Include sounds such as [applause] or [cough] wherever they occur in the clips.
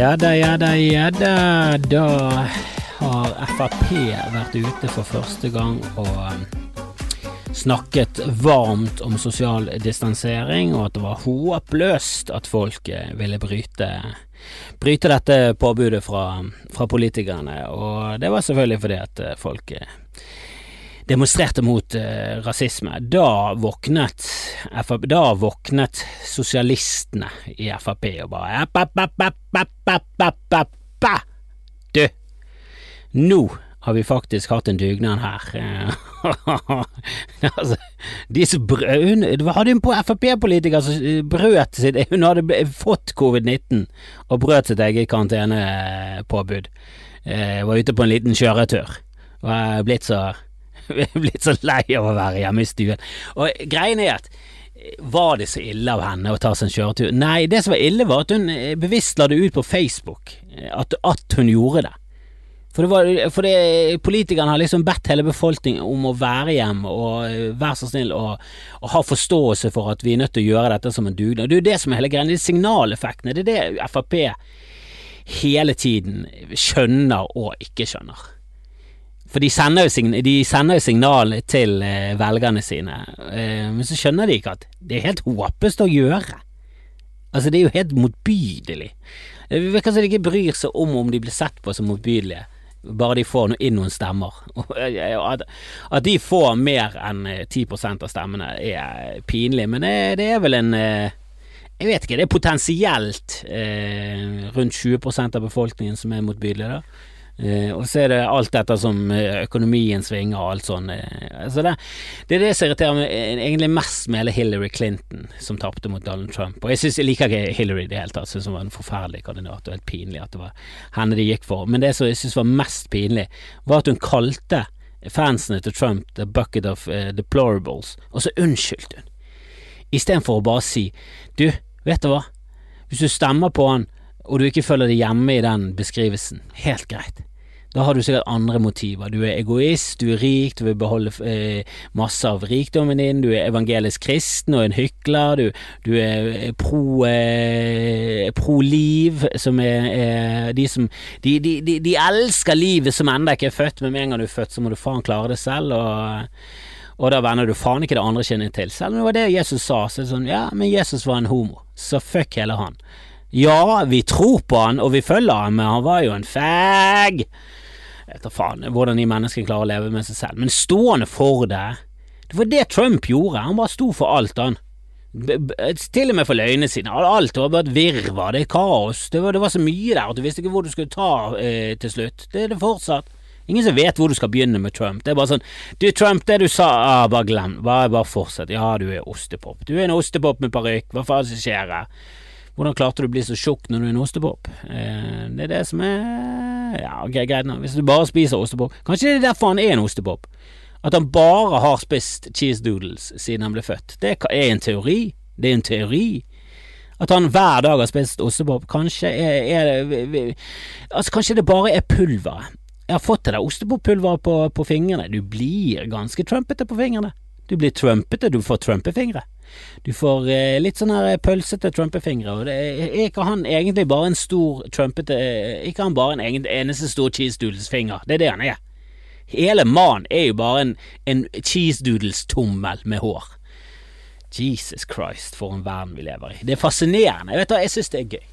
Ja da, ja da, ja da. Da har Frp vært ute for første gang og um, snakket varmt om sosial distansering, og at det var håpløst at folk eh, ville bryte, bryte dette påbudet fra, fra politikerne. Og det var selvfølgelig fordi at eh, folk eh, demonstrerte mot eh, rasisme. Da våknet, FAP, da våknet sosialistene i Frp og bare app, app, app, Du, nå har vi faktisk hatt en dugnad her. [laughs] Altså, de som brød, hun, det hadde en Frp-politiker som eh, brøt sitt Hun hadde fått covid-19 og brøt sitt eget karantenepåbud. Eh, var ute på en liten kjøretur og er blitt så [laughs] blitt så lei av å være hjemme i stuen. Og greien er at var det så ille av henne å ta seg en kjøretur? Nei, det som var ille var at hun eh, bevisst la det ut på Facebook at, at hun gjorde det. For, det var, for det, politikerne har liksom bedt hele befolkningen om å være hjemme og eh, være så snill og, og, ha forståelse for at vi er nødt til å gjøre dette som en dugnad. Det er jo det som er hele greia, er signaleffektene. Det er det Frp hele tiden skjønner og ikke skjønner. For de sender jo, sign signal til eh, velgerne sine, eh, men så skjønner de ikke at det er helt håpløst å gjøre. Altså, det er jo helt motbydelig. Det virker som de ikke bryr seg om om de blir sett på som motbydelige, bare de får inn noen stemmer. [laughs] At, de får mer enn 10 eh, av stemmene er pinlig, men det, er vel en eh, jeg vet ikke, det er potensielt eh, rundt 20% av befolkningen som er motbydelige, da. Uh, og så er det alt dette som uh, økonomien svinger og alt sånn. Uh, altså det, det, er det som irriterer meg egentlig mest med hele Hillary Clinton, som tapte mot Donald Trump. Og jeg, synes, jeg liker ikke Hillary i det hele tatt, syns hun var en forferdelig kandidat, og helt pinlig at det var henne de gikk for. Men det som jeg syns var mest pinlig, var at hun kalte fansene til Trump the bucket of deplorables, og så unnskyldte hun. Istedenfor å bare si du, vet du hva, hvis du stemmer på han og du ikke føler deg hjemme i den beskrivelsen, helt greit da har du sikkert andre motiver. Du er egoist, du er rik, du vil beholde eh, masse av rikdommen din, du er evangelisk kristen og en hykler, du, du er pro, eh, pro liv, som er eh, de som de, de, de, de, elsker livet som ennå ikke er født, men med en gang du er født, så må du faen klare det selv. og og da vender du faen ikke det andre kinnet til. Selv om det var det Jesus sa, så er sånn ja, men Jesus var en homo, så fuck hele han. Ja, vi tror på han, og vi følger han, men han var jo en fag etter faen hvordan de menneskene klarer å leve med seg selv, men stående for det Det var det Trump gjorde, han bare sto for alt, han. Til og med for løgnene sine. Alt var bare et virvar, det er kaos. Det var, det var, så mye der at du visste ikke hvor du skulle ta eh, til slutt. Det er det fortsatt. Ingen som vet hvor du skal begynne med Trump. Det er bare sånn Du, Trump, det du sa, ah, bare glem. Bare, bare fortsett. Ja, du er ostepop. Du er en ostepop med parykk. Hva faen skjer her? Hvordan klarte du å bli så tjukk når du er en ostepop? Eh, det er det som er Ja, greit nå. Hvis du bare spiser ostepop Kanskje det er derfor han er en ostepop? At han bare har spist cheese doodles siden han ble født. Det er en teori. Det er en teori. At han hver dag har spist ostepop. Kanskje er, er det Altså, kanskje det bare er pulveret. Jeg har fått det der ostepoppulveret på, på fingrene. Du blir ganske trumpete på fingrene. Du blir trumpete, du får trumpefingre. Du får eh, litt sånn her pølsete trumpefingre, og det er ikke han egentlig bare en stor trumpete eh, Ikke han bare en egen, eneste stor cheese doodles-finger, det er det han er. Hele mannen er jo bare en, en cheese doodles-tommel med hår. Jesus Christ, for en verden vi lever i. Det er fascinerende. Jeg vet hva, jeg synes det er gøy.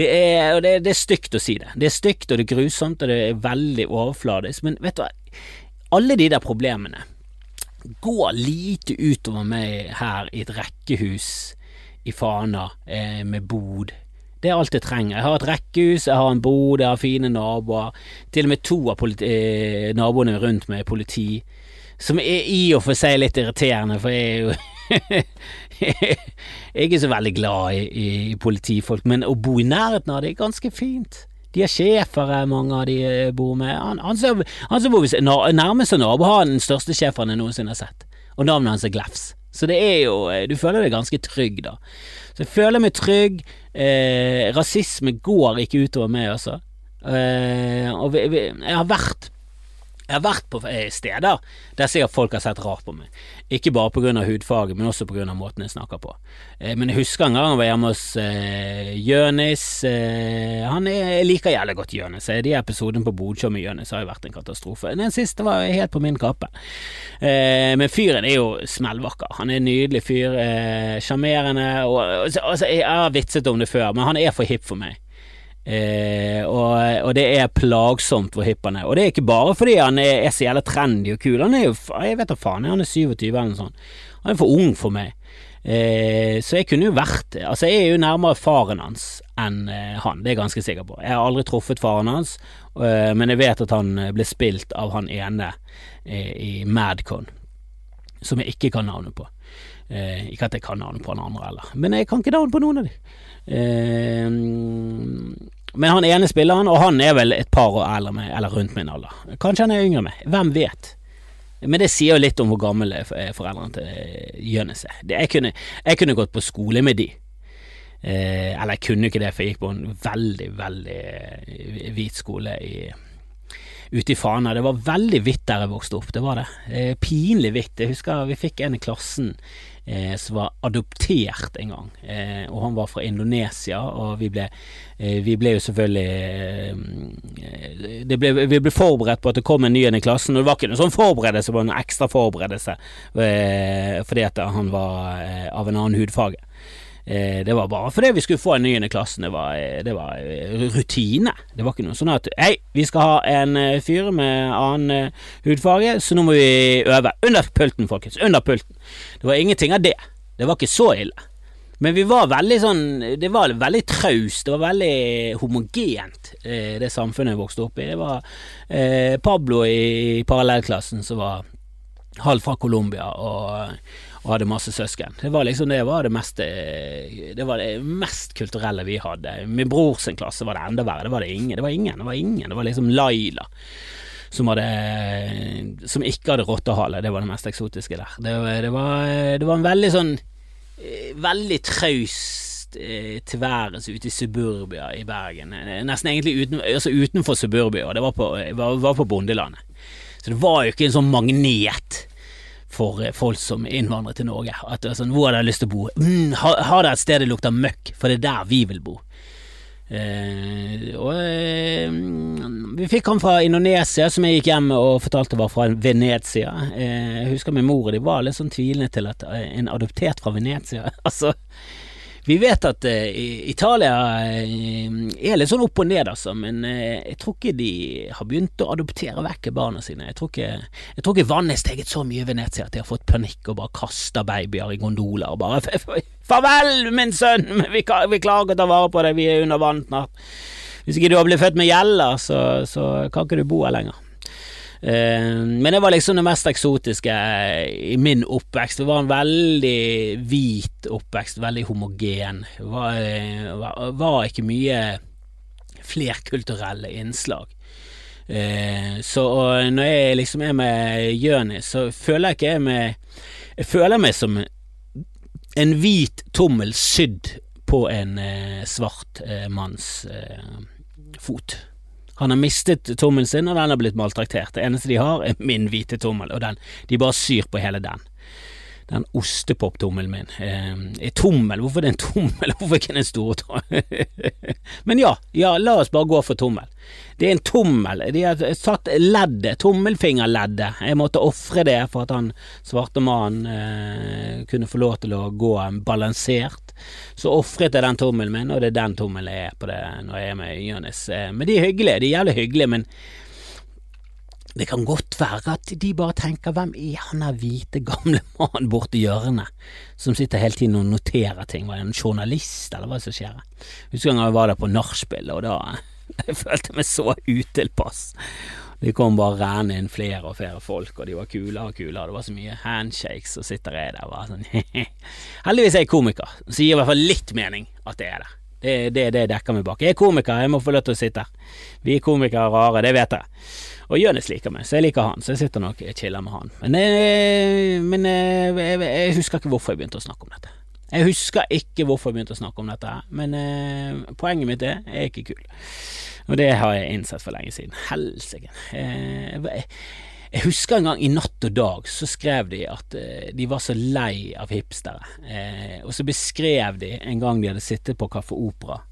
Det er, det, det er stygt å si det. Det er stygt, og det er grusomt, og det er veldig overfladisk, men vet du hva, alle de der problemene går lite utover meg her i et rekkehus i Fana eh, med bod. Det er alt jeg trenger. Jeg har et rekkehus, jeg har en bod, jeg har fine naboer. Til og med to av eh, naboene rundt meg er politi, som er i og for seg litt irriterende, for jeg er jo [laughs] Jeg er ikke så veldig glad i, i, i politifolk, men å bo i nærheten av det er ganske fint. De er sjefer mange av de eh, bor med. Han, han, som, han som bor ved nærmeste nabo, har den største schæferen jeg noensinne har sett, og navnet hans er Glefs. Så det er jo eh, Du føler deg ganske trygg, da. Så jeg føler meg trygg. Eh, rasisme går ikke utover meg, altså. Eh, og vi, vi, jeg har vært Jeg har vært på eh, steder der sikkert folk har sett rart på meg. Ikke bare pga. hudfaget, men også pga. måten jeg snakker på. Eh, men jeg husker en gang jeg var hjemme hos eh, Jønis. Eh, han jeg liker jævlig godt Jønis. De episodene på Bodsjå med Jønis har jo vært en katastrofe. Den siste var helt på min kappe. Eh, men fyren er jo smellvakker. Han er en nydelig fyr. Eh, sjarmerende. Altså, jeg har vitset om det før, men han er for hipp for meg. Eh, og, og, det er plagsomt hvor hipp han er. Og det er ikke bare fordi han er, er så jævla trendy og kul. Han er jo Jeg vet da faen, han er 27 eller noe sånt. Han er for ung for meg. Eh, så jeg kunne jo vært Altså, jeg er jo nærmere faren hans enn eh, han, det er jeg ganske sikker på. Jeg har aldri truffet faren hans, eh, men jeg vet at han eh, ble spilt av han ene eh, i Madcon, som jeg ikke kan navnet på. ikke at jeg kan navnet på han andre heller, men jeg kan ikke navnet på noen av dem. Eh, men han ene spiller og han er vel et par år eldre med, eller rundt min alder. Kanskje han er yngre med, hvem vet. Men det sier jo litt om hvor gamle foreldrene til Jonis er. Jeg kunne, jeg kunne gått på skole med de. Eh, eller jeg kunne ikke det, for jeg gikk på en veldig, veldig eh, hvit skole i, ute i Fana. Det var veldig hvitt der jeg vokste opp, det var det. Eh, pinlig hvitt. Jeg husker vi fikk en i klassen eh, som var adoptert en gang. Eh, og han var fra Indonesia, og vi ble, eh, vi ble jo selvfølgelig eh, ble, Vi ble forberedt på at det kom en ny en i klassen, og det var ikke noen sånn forberedelse, var en ekstra forberedelse eh, fordi at han var eh, av en annen hudfarge. Eh, det var bare fordi vi skulle få en ny i klassen. Det var, eh, det var, eh, rutine. Det var ikke noe sånn at hei, vi skal ha en fyr med annen hudfarge, så nå må vi øve. Under pulten, folkens. Under pulten. Det var ingenting av det. Det var ikke så ille. Men vi var veldig sånn Det var veldig traust. Det var veldig homogent, det samfunnet jeg vokste opp i. Det var Pablo i parallellklassen som var halv fra Colombia, og og hadde masse søsken. Det var liksom det var det mest, det var det mest kulturelle vi hadde. Min brors klasse var det enda verre. Det var det ingen. Det var ingen. Det var, ingen. Det var liksom Laila som, hadde, som ikke hadde rottehale. Det var det mest eksotiske der. Det, det, var, det var en veldig sånn Veldig traust eh, tilværelse ute i suburbia i Bergen. Nesten egentlig uten, altså utenfor suburbia. Det var på, var, var på bondelandet. Så det var jo ikke en sånn magnet for eh, folk som innvandrer til Norge. At altså, Hvor har dere lyst til å bo? Mm, har, har dere et sted det lukter møkk? For det er der vi vil bo. Eh, og eh, vi fikk han fra Indonesia, som jeg gikk hjem og fortalte var fra Venezia. Eh, jeg husker min mor og de var litt sånn tvilende til at eh, en adoptert fra Venezia [laughs] Altså vi vet at uh, Italia uh, er litt sånn opp og ned, altså, men uh, jeg tror ikke de har begynt å adoptere vekk barna sine. Jeg tror ikke, jeg tror ikke vannet er steget så mye i Venezia at de har fått panikk og bare kasta babyer i gondoler og bare 'Farvel, min sønn, vi, vi klarer ikke å ta vare på deg, vi er under vann snart'. Hvis ikke du har blitt født med gjeller, så, så kan ikke du bo her lenger. Eh, men det var liksom det mest eksotiske i min oppvekst. Det var en veldig hvit oppvekst, veldig homogen. Det var, eh, var, ikke mye flerkulturelle innslag. Eh, så når jeg liksom er med Jonis, så føler jeg ikke jeg meg Jeg føler meg som en hvit tommel sydd på en svart manns fot. Han har mistet tommelen sin, og den har blitt maltraktert. Det eneste de har, er min hvite tommel, og den, de bare syr på hele den. Den ostepoptommelen min. Eh, tommel, hvorfor er det en tommel, [laughs] hvorfor ikke den store tommel? [laughs] Men ja, ja, la oss bare gå for tommel. Det er en tommel. De har satt leddet, tommelfingerleddet. Jeg måtte ofre det for at han svarte mannen eh, kunne få lov til å gå balansert. Så ofret jeg den tommelen min, og det er den tommelen jeg er på det når jeg er med Jonis. Eh, men de er hyggelige, de er jævlig hyggelige, men det kan godt være at de bare tenker hvem er han der hvite, gamle mannen borti hjørnet som sitter hele tiden og noterer ting, var det en journalist eller hva som skjer? Husker en gang jeg var der på nachspiel, og da [laughs] Jeg følte meg så utilpass. De kom bare renne inn flere og flere folk, og de var kulere og kulere. Det var så mye handshakes, og sitter jeg der bare sånn [laughs] Heldigvis er jeg komiker, så gir i hvert fall litt mening at det er det. Det er det, det dekker meg bak. Jeg er komiker, jeg må få lov til å sitte her. Vi er komikere rare, det vet jeg. Og Jonis liker meg, så jeg liker han, så jeg sitter nok og chiller med han. Men, eh, men jeg, eh, jeg, jeg husker ikke hvorfor jeg begynte å snakke om dette. Jeg husker ikke hvorfor jeg begynte å snakke om dette, men eh, poenget mitt er jeg er ikke kul. Og det har jeg innsett for lenge siden. Helsike. Eh, jeg husker en gang i Natt og Dag så skrev de at eh, de var så lei av hipstere. Eh, og så beskrev de en gang de hadde sittet på Kaffe Opera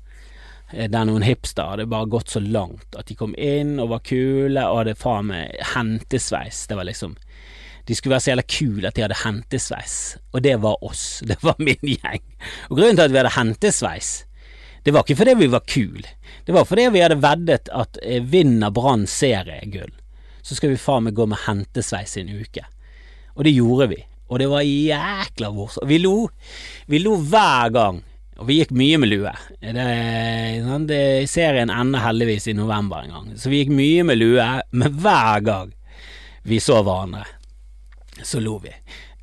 eh, der noen hipstere hadde bare gått så langt at de kom inn og var kule og hadde faen meg hentesveis. Det var liksom de skulle være så jævla kule at de hadde hentesveis, og det var oss, [laughs] det var min gjeng. Og grunnen til at vi hadde hentesveis, det var ikke fordi vi var kule, det var fordi vi hadde veddet at eh, vinner Brann seriegull, så skal vi faen meg gå med hentesveis i en uke. Og det gjorde vi, og det var jækla morsomt. Vi lo, vi lo hver gang. Og vi gikk mye med lue. Det, det, serien ender heldigvis i november en gang, så vi gikk mye med lue, men hver gang vi så hverandre, så lo vi.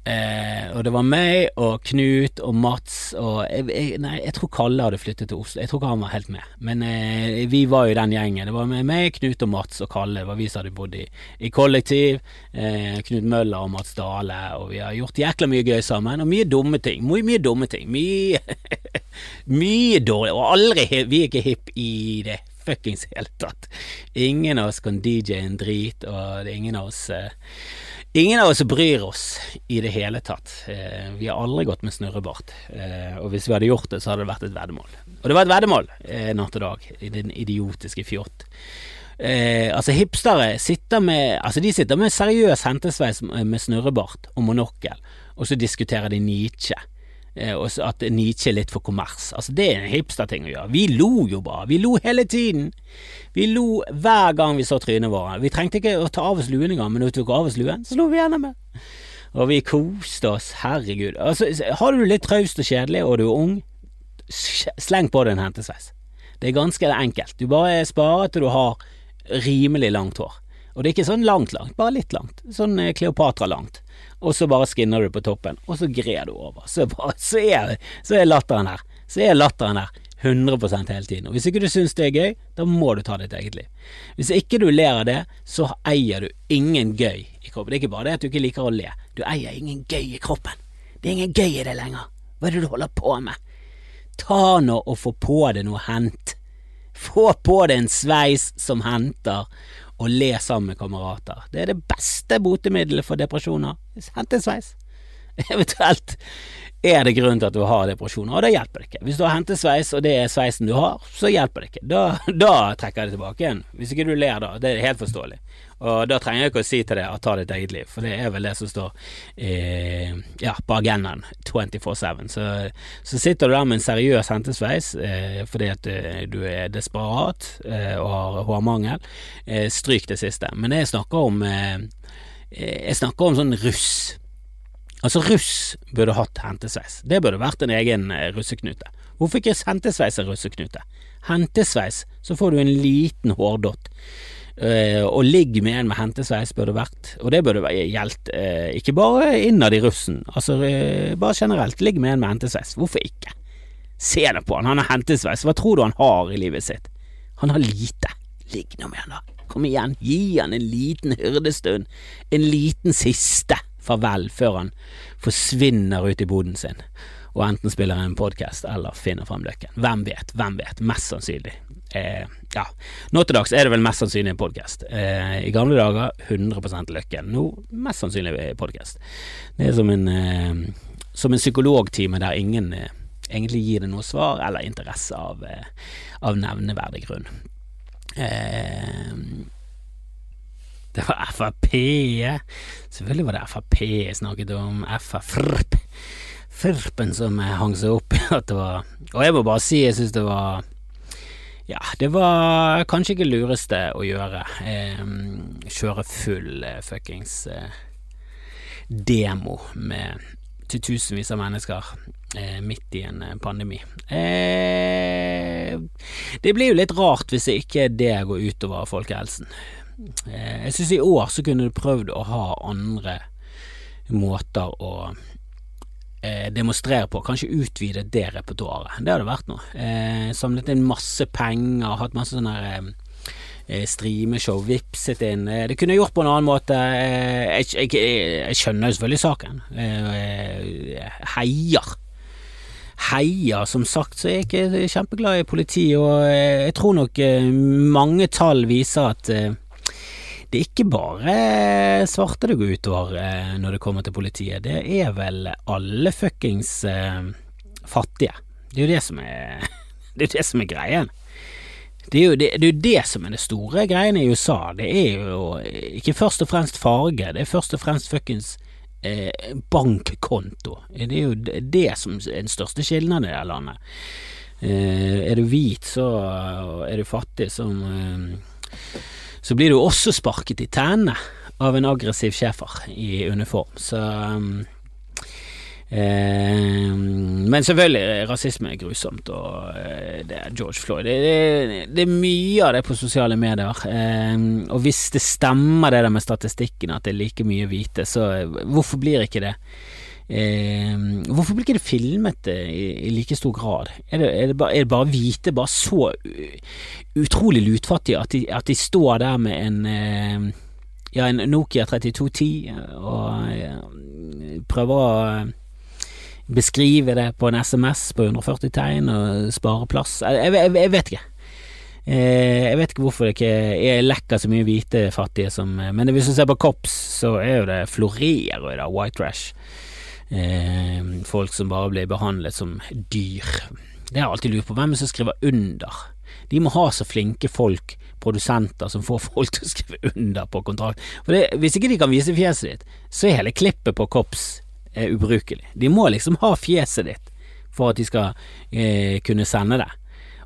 Eh, og det var meg og Knut og Mats og jeg, jeg, Nei, jeg tror Kalle hadde flyttet til Oslo. Jeg tror ikke han var helt med. Men eh, vi var jo den gjengen. Det var meg, Knut og Mats og Kalle. Det var vi som hadde bodd i, i kollektiv. Eh, Knut Møller og Mats Dale. Og vi har gjort jækla mye gøy sammen. Og mye dumme ting. Mye, mye dumme ting. Mye [laughs] Mye dårlig. Og aldri Vi er ikke hipp i det fuckings hele tatt. Ingen av oss kan DJ en drit, og det er ingen av oss eh, Ingen av oss bryr oss i det hele tatt. Eh, vi har aldri gått med snurrebart. Eh, og hvis vi hadde gjort det, så hadde det vært et veddemål. Og det var et veddemål eh, natt og dag, i den idiotiske fjott. Eh, altså, hipstere sitter med Altså, de sitter med seriøs hentesveis med snurrebart og monokkel, og så diskuterer de Nietzsche. Eh, og at Nietzsche er litt for kommers. Altså, det er en hipsterting å gjøre. Vi lo jo bare. Vi lo hele tiden. Vi lo hver gang vi så trynene våre. Vi trengte ikke å ta av oss luen engang, men når vi tok av oss luen, så lo vi gjennom det. Og vi koste oss, herregud. Altså, har du det litt traust og kjedelig, og du er ung, sleng på deg en hentesveis. Det er ganske enkelt. Du bare sparer til du har rimelig langt hår. Og det er ikke sånn langt, langt, bare litt langt. Sånn eh, Kleopatra-langt og så bare skinner du på toppen, og så grer du over. Så, bare, så, er, så er latteren her. Så er latteren her 100 hele tiden. Og Hvis ikke du syns det er gøy, da må du ta ditt eget liv. Hvis ikke du ler av det, så eier du ingen gøy i kroppen. Det er ikke bare det at du ikke liker å le, du eier ingen gøy i kroppen. Det er ingen gøy i det lenger. Hva er det du holder på med? Ta nå og få på deg noe hent. Få på deg en sveis som henter, og le sammen med kamerater. Det er det beste botemiddelet for depresjoner. Hent en sveis. [laughs] Eventuelt er det grunn til at du har depresjoner, og da hjelper det ikke. Hvis du har hentesveis, og det er sveisen du har, så hjelper det ikke. Da, [laughs] da trekker jeg det tilbake igjen. Hvis ikke du ler da, det er helt forståelig. Og da trenger jeg ikke å si til deg at ta ditt eget liv, for det er vel det som står eh, ja, på agendaen 24-7. Så, så, sitter du der med en seriøs hentesveis eh, fordi at eh, du er desperat eh, og har hårmangel, eh, stryk det siste. Men jeg snakker om eh, jeg snakker om sånn russ. Altså, russ burde hatt hentesveis. Det burde vært en egen russeknute. Hvorfor ikke hentesveis er russeknute? Hentesveis, så får du en liten hårdott. Uh, og ligg med en med hentesveis burde vært, og det burde gjeldt uh, ikke bare innad i russen, altså uh, bare generelt, ligg med en med hentesveis, hvorfor ikke? Se det på han, han har hentesveis, hva tror du han har i livet sitt? Han har lite, ligg nå med han da, kom igjen, gi han en liten hyrdestund, en liten siste farvel før han forsvinner ut i boden sin og enten spiller en podkast eller finner fram løkken. Hvem vet, hvem vet, mest sannsynlig eh, ja, nå til dags er det vel mest sannsynlig en podkast. Eh, I gamle dager 100 Løkken. Nå mest sannsynlig podkast. Det er som en, eh, som en psykologtime der ingen eh, egentlig gir det noe svar eller interesse av, eh, av nevneverdig grunn. Eh, det var Frp. Selvfølgelig var det Frp jeg snakket om. Frp. Frpen som hang seg opp i [laughs] at det var Og jeg må bare si jeg syns det var ja, det var kanskje ikke lureste å gjøre. Eh, kjøre full eh, fuckings eh, demo med til tusenvis av mennesker eh, midt i en eh, pandemi. Eh, det blir jo litt rart hvis ikke det går utover folkehelsen. Jeg syns i år så kunne du prøvd å ha andre måter å eh, demonstrere på, kanskje utvide det repertoaret. Det hadde vært noe. Eh, samlet inn masse penger, hatt masse sånne eh, eh streameshow, vipset inn. Eh, det kunne jeg gjort på en annen måte. Eh, jeg, jeg, jeg, skjønner jo selvfølgelig saken. Heier heier. Som sagt så er jeg ikke kjempeglad i politi, og eh, jeg tror nok eh, mange tall viser at eh, det er ikke bare svarte det går utover når det kommer til politiet. Det er vel alle fuckings fattige. Det er jo det som er [laughs] Det er det som er greien. Det er, jo det, det er jo det som er det store greiene i USA. Det er jo ikke først og fremst farge, det er først og fremst fuckings eh, bankkonto. Det er jo det som er den største skilnaden i det landet. Eh, er du hvit, så er du fattig, som eh, Så blir du også sparket i tennene av en aggressiv schæfer i uniform. Så um, Eh, men selvfølgelig, rasisme er grusomt, og eh, det er George Floyd. Det, det, det, er mye av det på sosiale medier. Eh, og hvis det stemmer det der med statistikken, at det er like mye hvite, så hvorfor blir ikke det? Eh, hvorfor blir ikke det filmet i, i like stor grad? Er det, er det, bare, er det bare hvite bare så utrolig lutfattige at de, at de står der med en eh, ja, en Nokia 3210 og prøver å beskrive det på en SMS på 140 tegn og spare plass. Jeg, jeg, jeg vet ikke. Eh, jeg vet ikke hvorfor det ikke er lekker så mye hvite fattige som Men hvis du ser på Kops, så er jo det florerer i det white trash. Eh, folk som bare blir behandlet som dyr. Det jeg alltid lurt på. Hvem er som skriver under? De må ha så flinke folk, produsenter, som får folk til å skrive under på kontrakt. For det, Hvis ikke de kan vise fjeset ditt, så er hele klippet på Kops er ubrukelig. De må liksom ha fjeset ditt for at de skal eh, kunne sende det.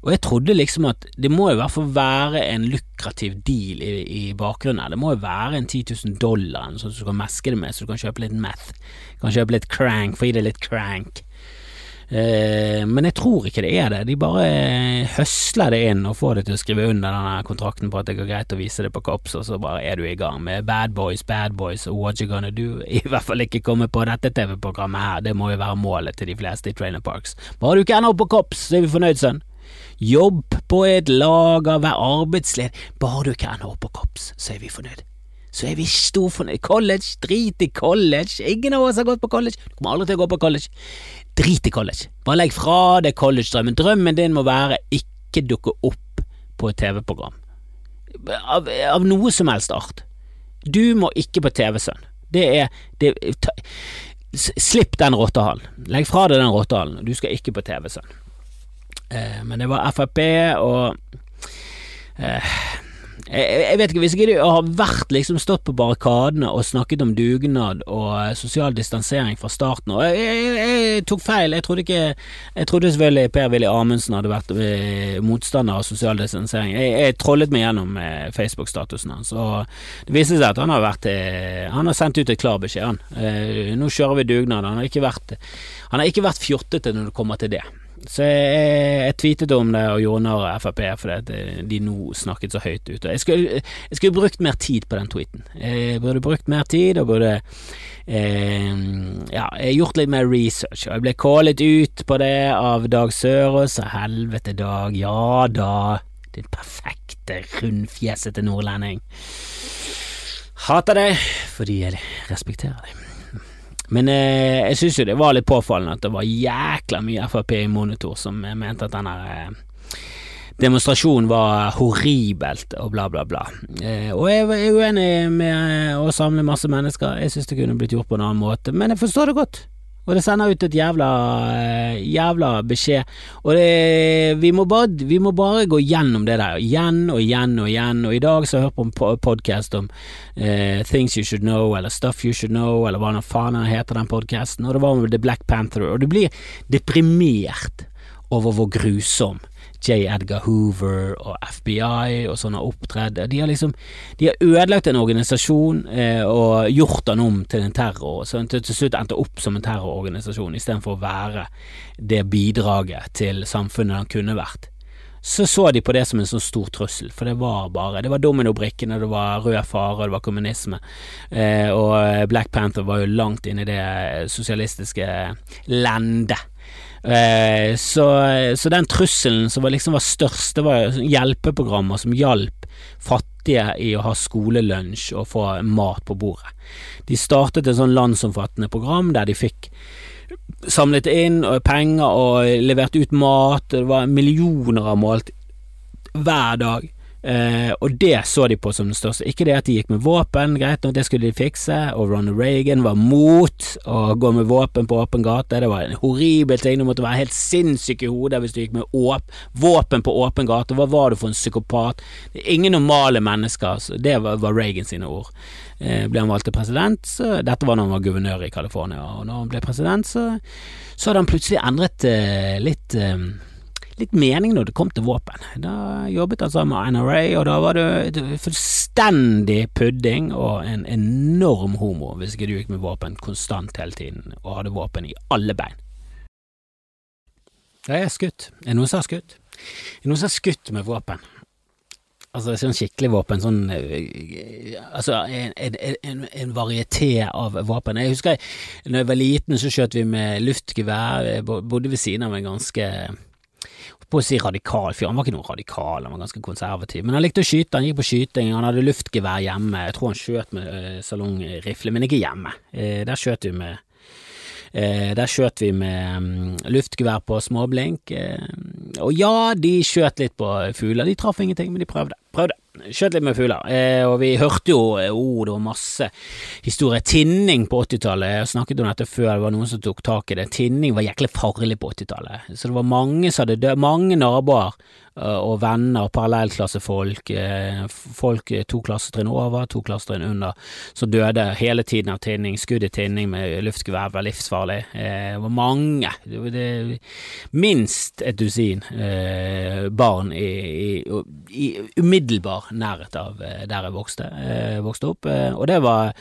Og jeg trodde liksom at det må i hvert fall være en lukrativ deal i, i bakgrunnen her. Det må jo være en 10 000 dollar sånn som du kan meske det med, så du kan kjøpe litt meth. Du kan kjøpe litt crank, få i deg litt crank. Eh, men jeg tror ikke det er det. De bare høsler det inn og får det til å skrive under denne kontrakten på at det går greit å vise det på Kops, og så bare er du i gang med Bad Boys, Bad Boys What You Gonna Do. [laughs] I hvert fall ikke komme på dette TV-programmet her, det må jo være målet til de fleste i Trainer Parks. Bare du ikke ender opp på Kops, så er vi fornøyd, sønn. Jobb på et lager, vær arbeidsled. Bare du opp på Kops, så er vi fornøyd så er vi storfornøyd. College, drit i college. Ingen av oss har gått på college. Du kommer aldri til å gå på college. Drit i college. Bare legg fra deg college-drømmen. Drømmen din må være ikke dukke opp på et TV-program. Av, av, noe som helst art. Du må ikke på TV-sønn. Det er det, ta, Slipp den rottehalen. Legg fra deg den rottehalen. Du skal ikke på TV-sønn. Eh, men det var Frp og eh, jeg, jeg, vet ikke, hvis ikke du har vært liksom stått på barrikadene og snakket om dugnad og eh, sosial distansering fra starten og jeg, jeg, jeg, tok feil, jeg trodde ikke Jeg trodde selvfølgelig Per-Willy Amundsen hadde vært eh, motstander av sosial distansering. Jeg, trollet meg gjennom eh, Facebook-statusen hans, og det viser seg at han har vært Han har sendt ut et klar beskjed, han. Nå kjører vi dugnad. Han har ikke vært Han vært fjottete når det kommer til det. Så jeg, jeg tweetet om det og gjorde narr av Frp fordi de nå snakket så høyt ute. Jeg jeg skulle brukt mer tid på den tweeten. Jeg burde brukt mer tid og burde eh, ja, gjort litt mer research. Og jeg ble callet ut på det av Dag Sørås. Helvete, Dag. Ja da. Din perfekte, rundfjesete nordlending. Hater deg fordi jeg respekterer deg. Men eh, jeg syns jo det var litt påfallende at det var jækla mye Frp i monitor som mente at denne eh, demonstrasjonen var horribelt og bla, bla, bla. Eh, og jeg er uenig med å samle masse mennesker, jeg syns det kunne blitt gjort på en annen måte, men jeg forstår det godt. Og det sender ut et jævla, eh, jævla beskjed. Og det, vi, må bare, vi, må bare, gå gjennom det der igjen og igjen og igjen. Og i dag så hørte jeg på en podkast om uh, Things You Should Know, eller Stuff You Should Know, eller hva faen heter den podkasten, og det var om The Black Panther. Og du blir deprimert over hvor grusom J. Edgar Hoover og FBI og sånn har. De har liksom De har ødelagt en organisasjon eh, og gjort den om til en terror, så til, til slutt endte opp som en terrororganisasjon istedenfor å være det bidraget til samfunnet den kunne vært. Så så de på det som en sånn stor trussel, for det var bare Det var dominobrikkene, det var rød fare, det var kommunisme, eh, og Black Panther var jo langt inn i det sosialistiske lendet Eh, så, så, den trusselen som var, liksom var størst, det var hjelpeprogrammer som hjalp fattige i å ha skolelunsj og få mat på bordet. De startet et sånn landsomfattende program der de fikk samlet inn penger og leverte ut mat. Det var millioner av målt hver dag. Eh, og det så de på som den største. Ikke det at de gikk med våpen, greit nok, det skulle de fikse, og Ronald Reagan var mot å gå med våpen på åpen gate. Det var en horribel ting, du måtte være helt sinnssyk i hodet hvis du gikk med åp våpen på åpen gate. Hva var du for en psykopat? Det er ingen normale mennesker. Så det var, var Reagan sine ord. Eh, ble han valgt til president, så dette var når han var guvernør i California, og når han ble president, så, så hadde han plutselig endret eh, litt eh, litt mening når det kom til våpen. Da jobbet han sammen med NRA, og da var det fullstendig pudding og en enorm homo hvis ikke du gikk med våpen konstant hele tiden og hadde våpen i alle bein. Det er skutt. Er noen som har skutt? Er noen som har skutt med våpen? Altså sånn skikkelig våpen, sånn eh, Altså en, en, en, varieté av våpen. Jeg husker da jeg var liten så skjøt vi med luftgevær, jeg bodde ved siden av en ganske på å si radikal fyr. Han var ikke noe radikal, han var ganske konservativ. Men han likte å skyte, han gikk på skyting, han hadde luftgevær hjemme. Jeg tror han skjøt med uh, salongrifle, men ikke hjemme. Uh, der skjøt vi med uh, der skjøt vi med um, luftgevær på småblink. og ja, de skjøt litt på fugler. De traff ingenting, men de prøvde. Prøvde skjøt litt med fugler, eh, og vi hørte jo eh, oh, det var masse historier. Tinning på 80-tallet, jeg snakket om dette før, det var noen som tok tak i det. Tinning var jæklig farlig på 80-tallet, så det var mange som hadde dødd, mange naboer og venner, parallellklassefolk, eh, folk to klassetrinn over, to klassetrinn under, som døde hele tiden av tinning, skudd i tinning med luftgevær var livsfarlig. Eh, det var mange, det, minst et dusin barn i, i, i, umiddelbar nærhet av der jeg vokste, vokste opp, og det var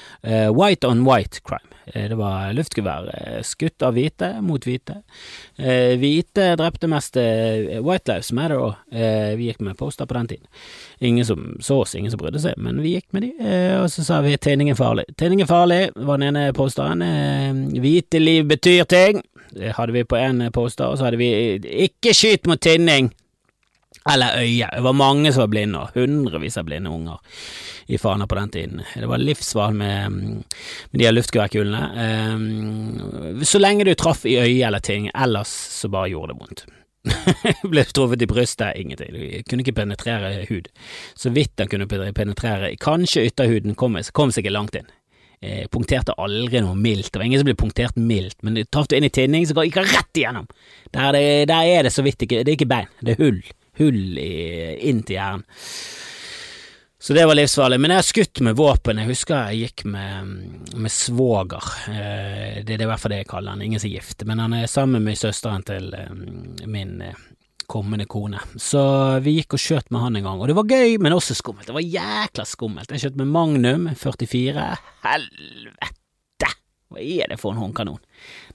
white on white crime. Det var luftgevær skutt av hvite mot hvite. Hvite drepte mest White Lives Matter. Eh, vi gikk med poster på den tiden. Ingen som så oss, ingen som brydde seg, men vi gikk med de, eh, og så sa vi tegning er farlig. Tegning er farlig var den ene posteren. Eh, hvite liv betyr ting. Det hadde vi på en poster, og så hadde vi ikke skyt mot tinning. Eller øye. Det var mange som var blinde, og hundrevis av blinde unger i Fana på den tiden. Det var livsval med, med de her luftgeværkulene. Um, så lenge du traff i øyet eller ting, ellers så bare gjorde det vondt. [laughs] ble truffet i brystet, ingenting. Du kunne ikke penetrere hud. Så vidt han kunne penetrere, kanskje ytterhuden, kom, kom seg ikke langt inn. Eh, punkterte aldri noe mildt. Det var ingen som ble punktert mildt, men traff du inn i tinning, så gikk han rett igjennom. Der, det, der, er det så vidt ikke Det er ikke bein, det er hull. Hull i, inn til hjernen. Så det var livsfarlig. Men jeg har skutt med våpen. Jeg husker jeg gikk med, med svoger. Eh, det, er i hvert fall det jeg kaller han. Ingen som er gift. Men han er sammen med søsteren til eh, min eh, kommende kone. Så vi gikk og skjøt med han en gang, og det var gøy, men også skummelt. Det var jækla skummelt. Jeg skjøt med Magnum 44. Helvete! Hva er det for en håndkanon?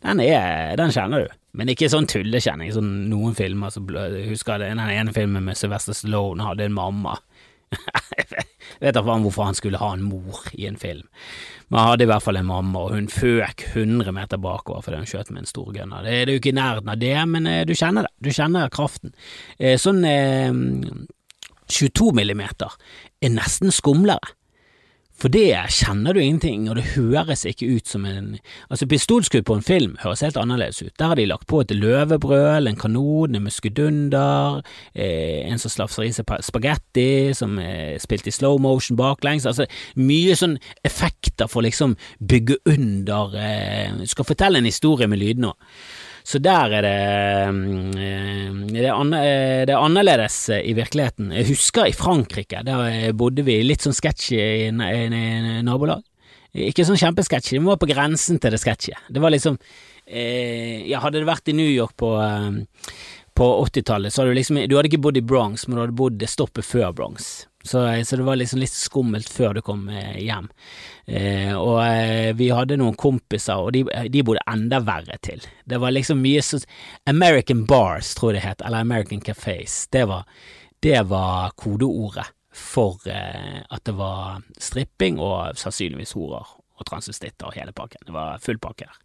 Den, er, den kjenner du. Men ikke sånn tullekjenning, sånn noen filmer. som husker den ene filmen med Sylvester Stallone hadde en mamma jeg [laughs] vet da faen hvorfor han skulle ha en mor i en film, men han hadde i hvert fall en mamma, og hun føk 100 meter bakover fordi hun skjøt med en stor gunner. Det, er jo ikke i nærheten av det, men eh, du kjenner det, du kjenner kraften. Eh, sånn 22 millimeter er nesten skumlere. For det kjenner du ingenting, og det høres ikke ut som en Altså, pistolskudd på en film høres helt annerledes ut. Der har de lagt på et løvebrøl, en kanon, en muskedunder, eh, en som slafser i seg spagetti, som er spilt i slow motion baklengs. Altså, mye sånn effekter for liksom bygge under eh, Skal fortelle en historie med lyd nå. Så der er det mm, eh, det eh, det er, annerledes eh, i virkeligheten. Jeg husker i Frankrike, der bodde vi litt sånn sketchy i, i, nabolag. Ikke sånn kjempesketchy, det var på grensen til det sketchy. Det var liksom eh, Ja, hadde det vært i New York på på 80-tallet, så hadde du liksom Du hadde ikke bodd i Bronx, men du hadde bodd stoppet før Bronx. Så, så, det var liksom litt skummelt før du kom hjem. Eh, og eh, vi hadde noen kompiser, og de, de, bodde enda verre til. Det var liksom mye sånn American Bars, tror jeg det het, eller American Cafés. Det var, det var kodeordet for eh, at det var stripping og sannsynligvis horer og transvestitter og hele pakken. Det var full pakke der.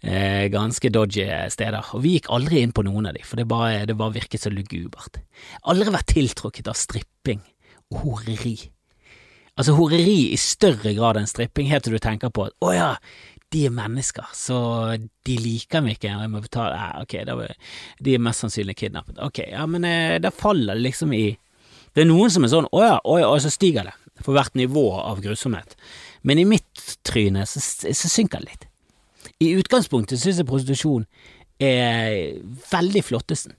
Eh, ganske dodgy steder. Og vi gikk aldri inn på noen av de, for det bare, det bare virket så lugubert. Aldri vært tiltrukket av stripping horeri. Altså horeri i større grad enn stripping, helt til du tenker på at å ja, de er mennesker, så de liker meg ikke. og Jeg må betale ja, Ok, da, de er mest sannsynlig kidnappet. Ok, ja, men eh, da faller det liksom i Det er noen som er sånn å ja, å ja, og så stiger det for hvert nivå av grusomhet. Men i mitt tryne så, så synker det litt. I utgangspunktet synes jeg prostitusjon er veldig flottesen.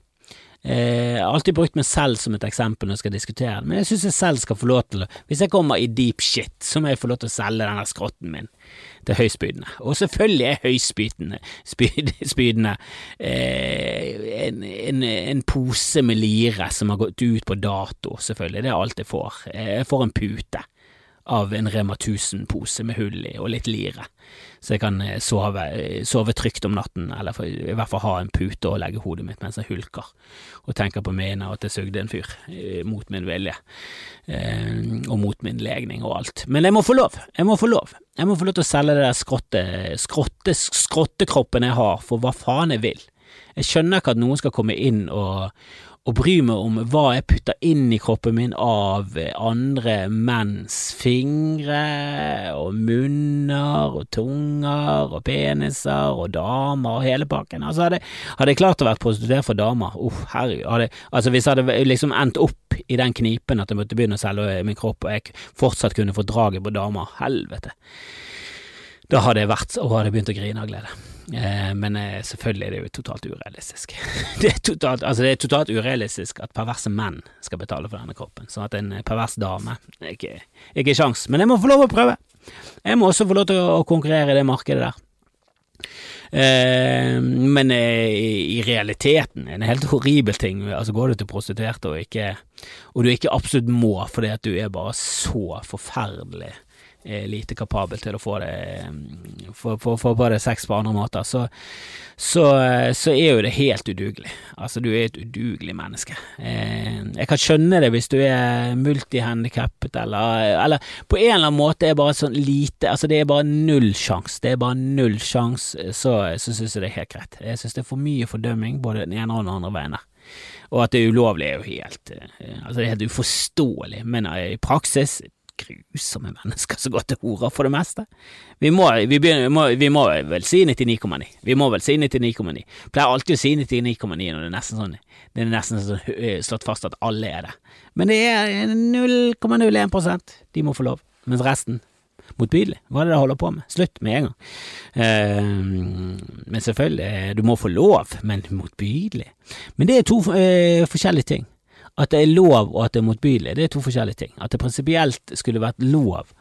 Jeg har alltid brukt meg selv som et eksempel når jeg skal diskutere det, men jeg syns jeg selv skal få lov til å Hvis jeg kommer i deep shit, så må jeg få lov til å selge denne skrotten min til høyspydene. Og selvfølgelig er høyspydene spyd, [laughs] eh, en, en, en, pose med lire som har gått ut på dato, selvfølgelig. Det er alt jeg får. Jeg får en pute av en Rema 1000-pose med hull i og litt lire, så jeg kan eh, sove, sove trygt om natten, eller for, i hvert fall ha en pute å legge hodet mitt mens jeg hulker og tenker på mine og at jeg sugde en fyr eh, mot min vilje eh, og mot min legning og alt. Men jeg må få lov, jeg må få lov. Jeg må få lov til å selge det der skrotte, skrotte, skrottekroppen jeg har, for hva faen jeg vil. Jeg skjønner ikke at noen skal komme inn og og bry meg om hva jeg putter inn i kroppen min av andre menns fingre og munner og tunger og peniser og damer og hele pakken. Altså, hadde, hadde jeg klart å være prostituert for damer, uff, uh, herregud, altså hvis jeg hadde liksom endt opp i den knipen at jeg måtte begynne å selge min kropp og jeg fortsatt kunne få draget på damer, helvete. Da hadde jeg vært og hadde begynt å grine av glede. Eh, men eh, selvfølgelig er det jo totalt urealistisk. [laughs] det, er totalt, altså det er totalt urealistisk at perverse menn skal betale for denne kroppen, sånn at en pervers dame ikke, ikke sjans. Men jeg må få lov å prøve. Jeg må også få lov til å konkurrere i det markedet der. Eh, men eh, i realiteten en helt horribel ting. Altså Går du til prostituerte og ikke Og du ikke absolutt må fordi at du er bare så forferdelig er lite kapabel til å få det få, få, få bare sex på andre måter, så, så, så, er jo det helt udugelig. Altså, du er et udugelig menneske. Eh, jeg kan skjønne det hvis du er multihandikappet eller, eller på en eller annen måte er bare sånn lite Altså, det er bare null sjanse. Det er bare null sjanse, så, så syns jeg det er helt greit. Jeg syns det er for mye fordømming både den ene og den andre veien. Og at det er ulovlig er jo helt eh, Altså, det er helt uforståelig, men i praksis grusomme mennesker som går til hora for det meste. Vi må, vi begynner, vi må, vi må vel si 99,9. Vi må vel si 99,9. Pleier alltid å si 99,9 når det er nesten sånn Det er nesten sånn øh, slått fast at alle er det. Men det er 0,01% De må få lov. Mens resten motbydelig. Hva er det de holder på med? Slutt med en gang. Uh, men selvfølgelig, du må få lov, men motbydelig. Men det er to uh, forskjellige ting. At det er lov og at det er motbydelig, det er to forskjellige ting. At det prinsipielt skulle vært lov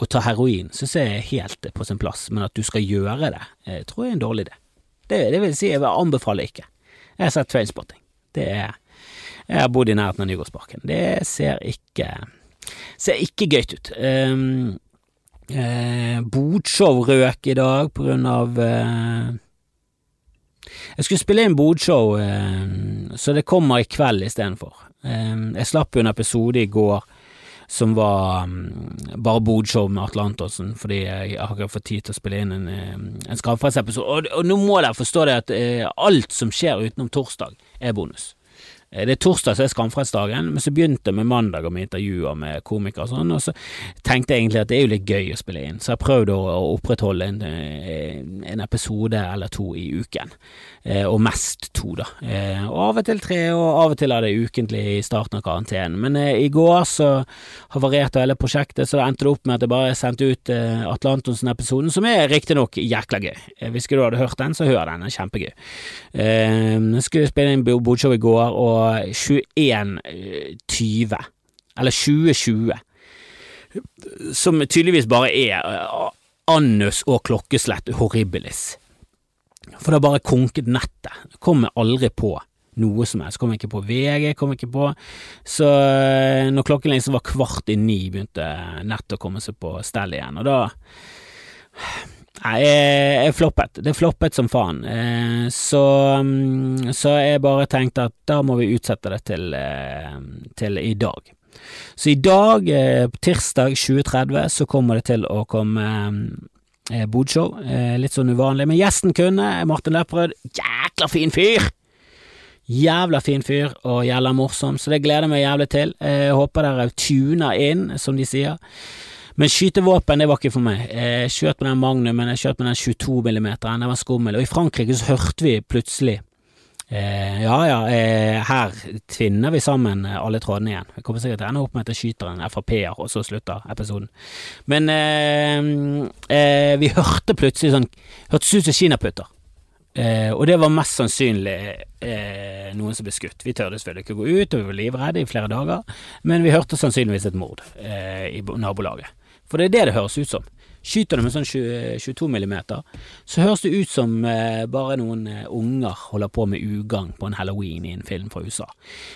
å ta heroin, syns jeg er helt på sin plass, men at du skal gjøre det, jeg eh, tror jeg er en dårlig idé. Det, det vil si, jeg vil anbefale ikke. Jeg har sett Trailspotting. Det er Jeg har bodd i nærheten av Nygårdsparken. Det ser ikke ser ikke gøyt ut. Um, eh, bodshow røk i dag på grunn av eh, Jeg skulle spille inn bodshow, eh, så det kommer i kveld istedenfor. Ehm, jeg slapp jo en episode i går som var um, bare bodshow med Atle Antonsen, fordi jeg har ikke fått tid til å spille inn en, en Skamfrelseepisode. Og, og nå må dere forstå det at uh, alt som skjer utenom torsdag, er bonus. Eh, det er torsdag som er skamfredsdagen, men så begynte jeg med mandag og med intervjuer med komikere og sånn, og så tenkte jeg egentlig at det er jo litt gøy å spille inn, så jeg prøvde å opprettholde en, eh, en, episode eller to i uken, eh, og mest to, da. Og av og til tre, og av og til er det ukentlig i starten av karantenen. Men i går så havarerte hele prosjektet, så det endte det opp med at jeg bare sendte ut Atle Antonsen-episoden, som er riktignok jækla gøy. Hvis du hadde hørt den, så hør den, den er kjempegøy. Jeg skulle spille inn bodshow i går, og 2120, eller 2020, som tydeligvis bare er eh, annus og klokkeslett horribilis. For det har bare konket nettet. Kommer aldri på noe som helst. Kom ikke på VG, kom ikke på Så eh, når klokken liksom var kvart i ni, begynte nettet å komme seg på stell igjen, og da Nei, jeg, floppet. Det floppet som faen. Eh, så, mm, så jeg bare tenkte at da må vi utsette det til, eh, til i dag. Så i dag, eh, tirsdag 2030, så kommer det til å komme bodshow. Litt sånn uvanlig. Men gjesten kunne, Martin Lepperød, jækla fin fyr! Jævla fin fyr og jævla morsom, så det gleder jeg meg jævlig til. Jeg håper dere tuner inn, som de sier. Men skytevåpen, det var ikke for meg. Jeg skjøt med den Magnumen, jeg skjøt med den 22 millimeteren, den var skummel. Og i Frankrike så hørte vi plutselig Eh, ja ja, eh, her tvinner vi sammen alle trådene igjen. Vi kommer sikkert til å ende opp med at jeg skyter en Frp-er, og så slutter episoden. Men eh, eh vi hørte plutselig sånn Hørtes ut som kinaputter. Eh, og det var mest sannsynlig eh, noen som ble skutt. Vi tørde selvfølgelig ikke gå ut, og vi var livredde i flere dager, men vi hørte sannsynligvis et mord eh, i nabolaget. For det er det det høres ut som. Skyter du med sånn 22 millimeter, så høres det ut som eh, bare noen eh, unger holder på med ugagn på en halloween i en film fra USA.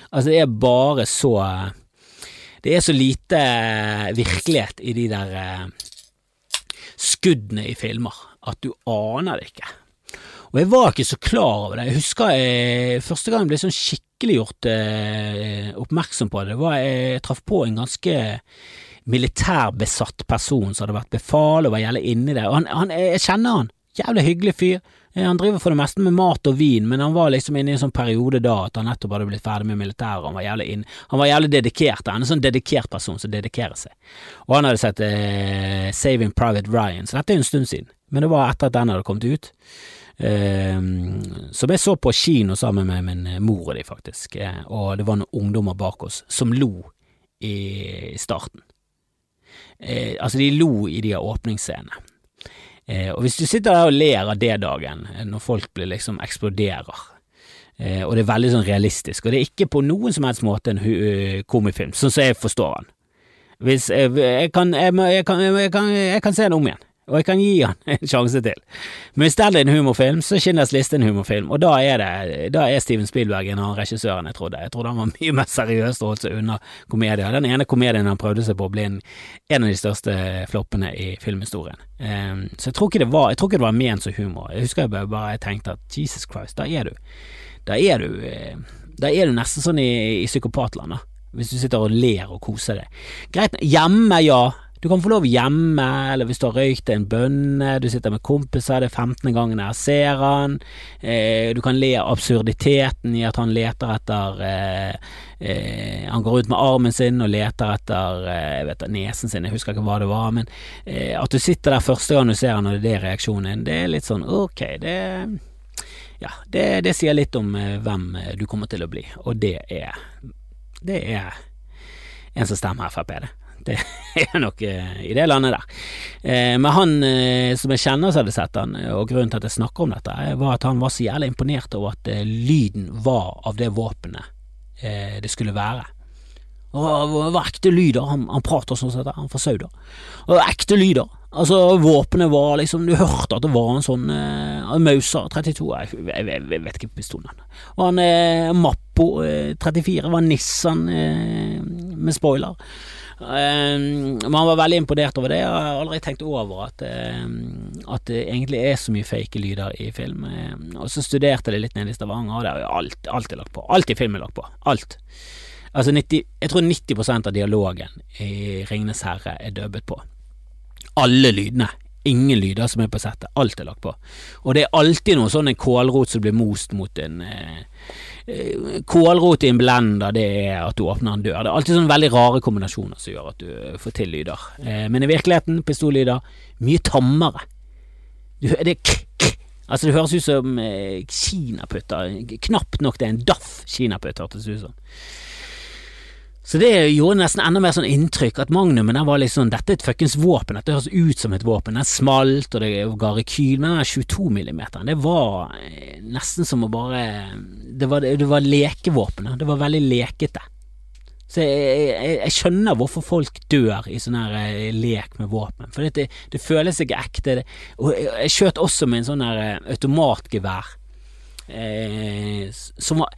Altså, det er bare så Det er så lite eh, virkelighet i de der skuddene i filmer at du aner det ikke. Og jeg var ikke så klar over det. Jeg husker jeg, første gang jeg ble sånn skikkelig gjort eh, oppmerksom på det var jeg, jeg traff på en ganske militærbesatt person som hadde vært befal og var jævlig inni det. Og han, han, jeg kjenner han. Jævlig hyggelig fyr. Eh, han driver for det meste med mat og vin, men han var liksom inne i en sånn periode da at han nettopp hadde blitt ferdig med militæret, han var jævlig inn, han var jævlig dedikert. Han er en sånn dedikert person som dedikerer seg. Og han hadde sett eh, Saving Private Ryan, så dette er en stund siden, men det var etter at den hadde kommet ut. Eh, som jeg så på kino sammen med min mor og de, faktisk, eh, og det var noen ungdommer bak oss som lo i starten. Eh, altså, de lo i de åpningsscenene. Eh, og hvis du sitter der og ler av det dagen, eh, når folk blir liksom eksploderer, eh, og det er veldig sånn realistisk, og det er ikke på noen som helst måte en uh, komifilm, sånn som jeg forstår den. Hvis jeg, jeg, kan, jeg, jeg, kan, kan, kan se den om igjen og jeg kan gi han [laughs] en sjanse til. Men hvis det er en humorfilm, så Schindlers liste en humorfilm, og da er, det, da er Steven Spielberg en annen regissør enn jeg trodde. Jeg trodde han var [laughs] mye mer seriøs og holdt seg unna komedier. Den ene komedien han prøvde seg på ble en, en av de største floppene i filmhistorien. Um, så jeg tror, ikke det var, jeg tror ikke det var ment som humor. Jeg husker jeg bare, bare jeg tenkte at Jesus Christ, da er du Da er du, eh, da er du nesten sånn i, i psykopatland, da. Hvis du sitter og ler og koser deg. Greit, hjemme, ja du kan få lov hjemme, eller hvis du har røykt en bønne, du sitter med kompiser, det er 15. gangen jeg ser han, eh, du kan le av absurditeten i at han leter etter eh, eh, Han går ut med armen sin og leter etter eh, jeg vet, nesen sin, jeg husker ikke hva det var, men eh, at du sitter der første gang du ser han og det er det reaksjonen din, det er litt sånn ok, det ja, det, det sier litt om eh, hvem du kommer til å bli, og det er det er en som stemmer Frp, det. Det er nok eh, i det landet der. Eh, men han eh, som jeg kjenner som hadde sett han, og grunnen til at jeg snakker om dette, var at han var så jævlig imponert over at lyden var av det våpenet det skulle være. Og det var ekte lyder. Han, han prater sånn som dette, han fra Sauda. Og ekte lyder. Altså, våpenet var liksom Du hørte at det var en sånn eh, Mauser 32 Jeg, jeg, jeg, vet ikke pistolen. Og han eh, Mappo eh, 34 var Nissan eh, med spoiler. Um, man var veldig imponert over det. Jeg har aldri tenkt over at, um, at det egentlig er så mye fake lyder i film. Um, og så studerte jeg litt nede i Stavanger, og der er alt, alt er lagt på. Alt i film er lagt på. Alt. Altså 90, jeg tror 90% av dialogen i Ringenes herre er dubbet på. Alle lydene. Ingen lyder som er på settet. Alt er lagt på. Og det er alltid noe sånn en kålrot som blir most mot en eh, Eh, kålrot i en blender, det er at du åpner en dør. Det er alltid sånne veldig rare kombinasjoner som gjør at du får til lyder. Eh, men i virkeligheten, pistollyder, mye tammere. Det er Altså, det høres ut som eh, kinaputter. Knapt nok det er en daff kinaputt, hørtes det ut som. Så det gjorde nesten enda mer sånn inntrykk at Magnumen den var litt sånn Dette er et fuckings våpen, dette høres ut som et våpen. Den smalt, og det ga rekyl, men den 22 millimeteren, det var eh, nesten som å bare Det var, det var lekevåpen. Det var veldig lekete. Så jeg, jeg, jeg, skjønner hvorfor folk dør i sånn her eh, lek med våpen, for det, det føles ikke ekte. Og jeg, jeg skjøt også med en sånn her eh, automatgevær eh, som var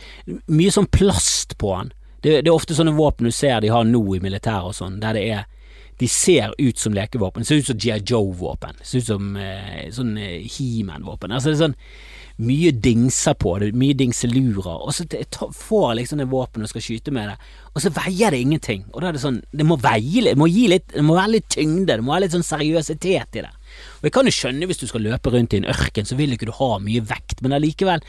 mye sånn plast på den det, det, er ofte sånne våpen du ser de har nå i militæret og sånn, der det er de ser ut som lekevåpen. Det ser ut som GI Joe-våpen. Det ser ut som eh, sånn eh, He-Man-våpen. Altså det er sånn mye dingser på det, mye dingselurer, og så får liksom det våpenet og skal skyte med det, og så veier det ingenting. Og da er det sånn, det må veie litt, det må gi litt, det må være litt tyngde, det må være litt sånn seriøsitet i det. Og jeg kan jo skjønne hvis du skal løpe rundt i en ørken, så vil ikke du ha mye vekt, men allikevel,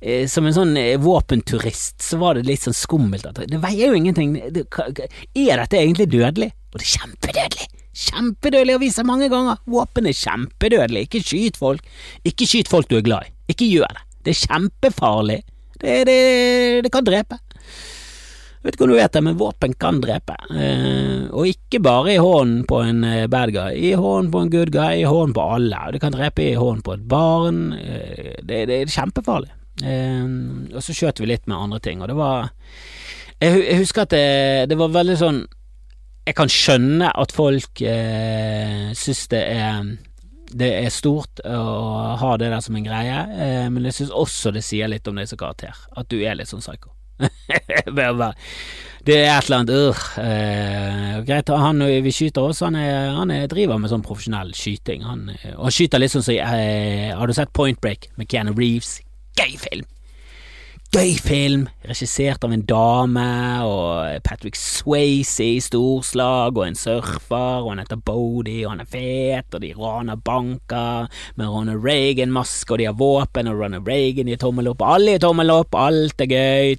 eh, som en sånn eh, våpenturist, så var det litt sånn skummelt at det veier jo ingenting. Det, er dette egentlig dødelig? Og det er kjempedødelig! Kjempedødelig, vist seg mange ganger. Våpen er kjempedødelig. Ikke skyt folk. Ikke skyt folk du er glad i. Ikke gjør det. Det er kjempefarlig. Det, det, det kan drepe. Vet ikke om du vet men våpen kan drepe. Eh, og ikke bare i hånden på en eh, bad guy, i hånden på en good guy, i hånden på alle. Det kan drepe i hånden på et barn. Eh, det, det, er kjempefarlig. Eh, og så skjøt vi litt med andre ting, og det var Jeg, jeg husker at det, det, var veldig sånn Jeg kan skjønne at folk eh, syns det er det er stort å ha det der som en greie, eh, men jeg syns også det sier litt om deg som karakter, at du er litt sånn psycho. [laughs] det er et eller annet øh, uh, Greit, han vi skyter også, han, er, han er, driver med sånn profesjonell skyting. Han, og han skyter litt sånn som så, uh, Har du sett Point Break med Keanu Reeves? Gøy film! Gøy film, regissert av en dame, og Patrick Swayze i storslag, og en surfer, og han heter Bodie, og han er fet, og de raner banker med Ronald Reagan-maske, og de har våpen, og Ronald Reagan gir tommel opp, alle gir tommel opp, alt er gøy,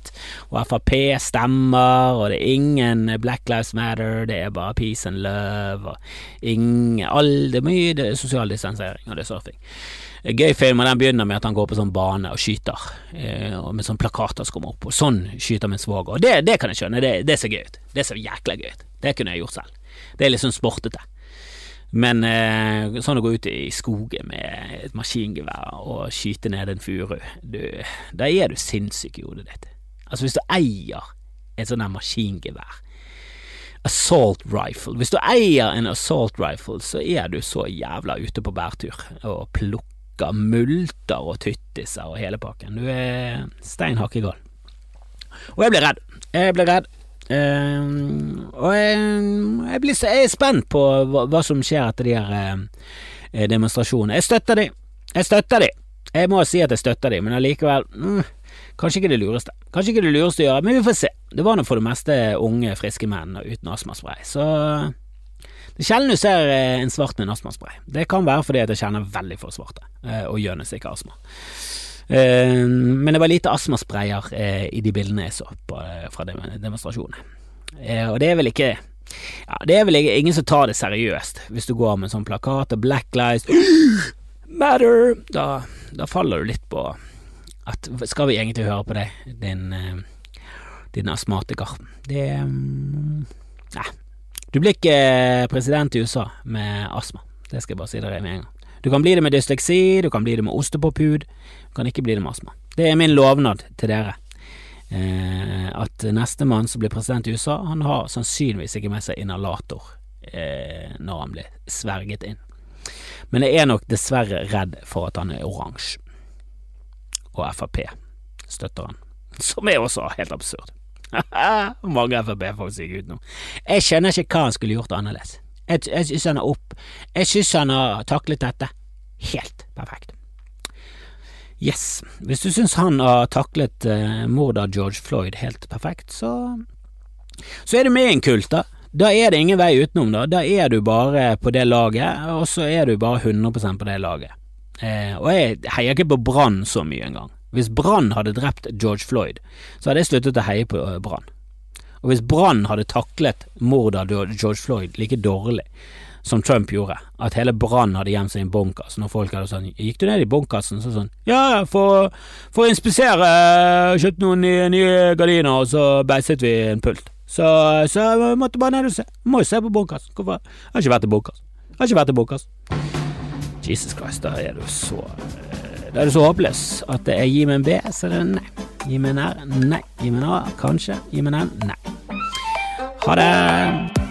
og Frp stemmer, og det er ingen Black Lives Matter, det er bare peace and love, og ingen, all, det er mye det er sosial distansering, og det er surfing. Gøy film, og den begynner med at han går på sånn bane og skyter, eh, og med sånn plakater som kommer opp, og sånn skyter min svoger. Og det, det, kan jeg skjønne, det, det ser gøy ut. Det ser jækla gøy ut. Det kunne jeg gjort selv. Det er litt sånn sportete. Men eh, sånn å gå ut i skogen med et maskingevær og skyte ned en furu, da er du sinnssyk i hodet ditt. Altså, hvis du eier et sånt der maskingevær Assault rifle. Hvis du eier en assault rifle, så er du så jævla ute på bærtur og plukker dukker, multer og tyttiser og hele pakken. Du er stein hakkegal. Og jeg ble redd. Jeg ble redd. Uh, og jeg, jeg, blir, jeg, er spent på hva, hva som skjer etter de her uh, demonstrasjonene. Jeg støtter de. Jeg støtter de. Jeg må si at jeg støtter de, men allikevel mm, Kanskje ikke det lureste. Kanskje ikke det lureste å gjøre, men vi får se. Det var nå for det meste unge, friske menn uten astmaspray, så det er sjelden du ser eh, en svart med en astmaspray. Det kan være fordi at jeg kjenner veldig få svarte, eh, og gjønes ikke astma. Eh, men det var lite astmasprayer i de bildene jeg så på, fra demonstrasjonen. Og det er vel ikke ja, Det er vel ingen som tar det seriøst, hvis du går med en sånn plakat og Black Lives [gasps] Matter. Da, da faller du litt på at Skal vi egentlig høre på deg, din, din astmatiker? Det Nei, du blir ikke eh, president i USA med astma. Det skal jeg bare si deg med en gang. Du kan bli det med dysleksi, du kan bli det med ostepophud, du kan ikke bli det med astma. Det er min lovnad til dere. Eh, at nestemann som blir president i USA, han har sannsynligvis ikke med seg inhalator eh, når han blir sverget inn. Men jeg er nok dessverre redd for at han er oransje. Og Frp støtter han. Som er også helt absurd. [laughs] Mange Frp-folk som ut nå. Jeg skjønner ikke hva han skulle gjort annerledes. Jeg, jeg synes han er opp Jeg synes han har taklet dette helt perfekt. Yes. Hvis du syns han har taklet uh, mordet av George Floyd helt perfekt, så så er du med i en kult, da. Da er det ingen vei utenom, da. Da er du bare på det laget, og så er du bare 100% på det laget. Eh, og jeg heier ikke på Brann så mye engang. Hvis Brann hadde drept George Floyd, så hadde jeg sluttet å heie på eh, Brann. Og hvis Brann hadde taklet mordet av George Floyd like dårlig som Trump gjorde, at hele Brann hadde gjemt seg i en bunkers, når folk hadde sånn Gikk du ned i bunkersen? Så sånn Ja, for, å inspisere, kjøpte noen nye, nye gardiner, og så beiset vi en pult. Så, så jeg måtte bare ned og se. Må jo se på bunkersen. Hvorfor? Jeg har ikke vært i bunkers. Jeg har ikke vært i bunkers. Jesus Christ, da er du så da er det så håpløs at det er gi meg en B, så er det nei. Gi meg en R, nei. Gi meg en A, kanskje. Gi meg en N, nei. Ha det.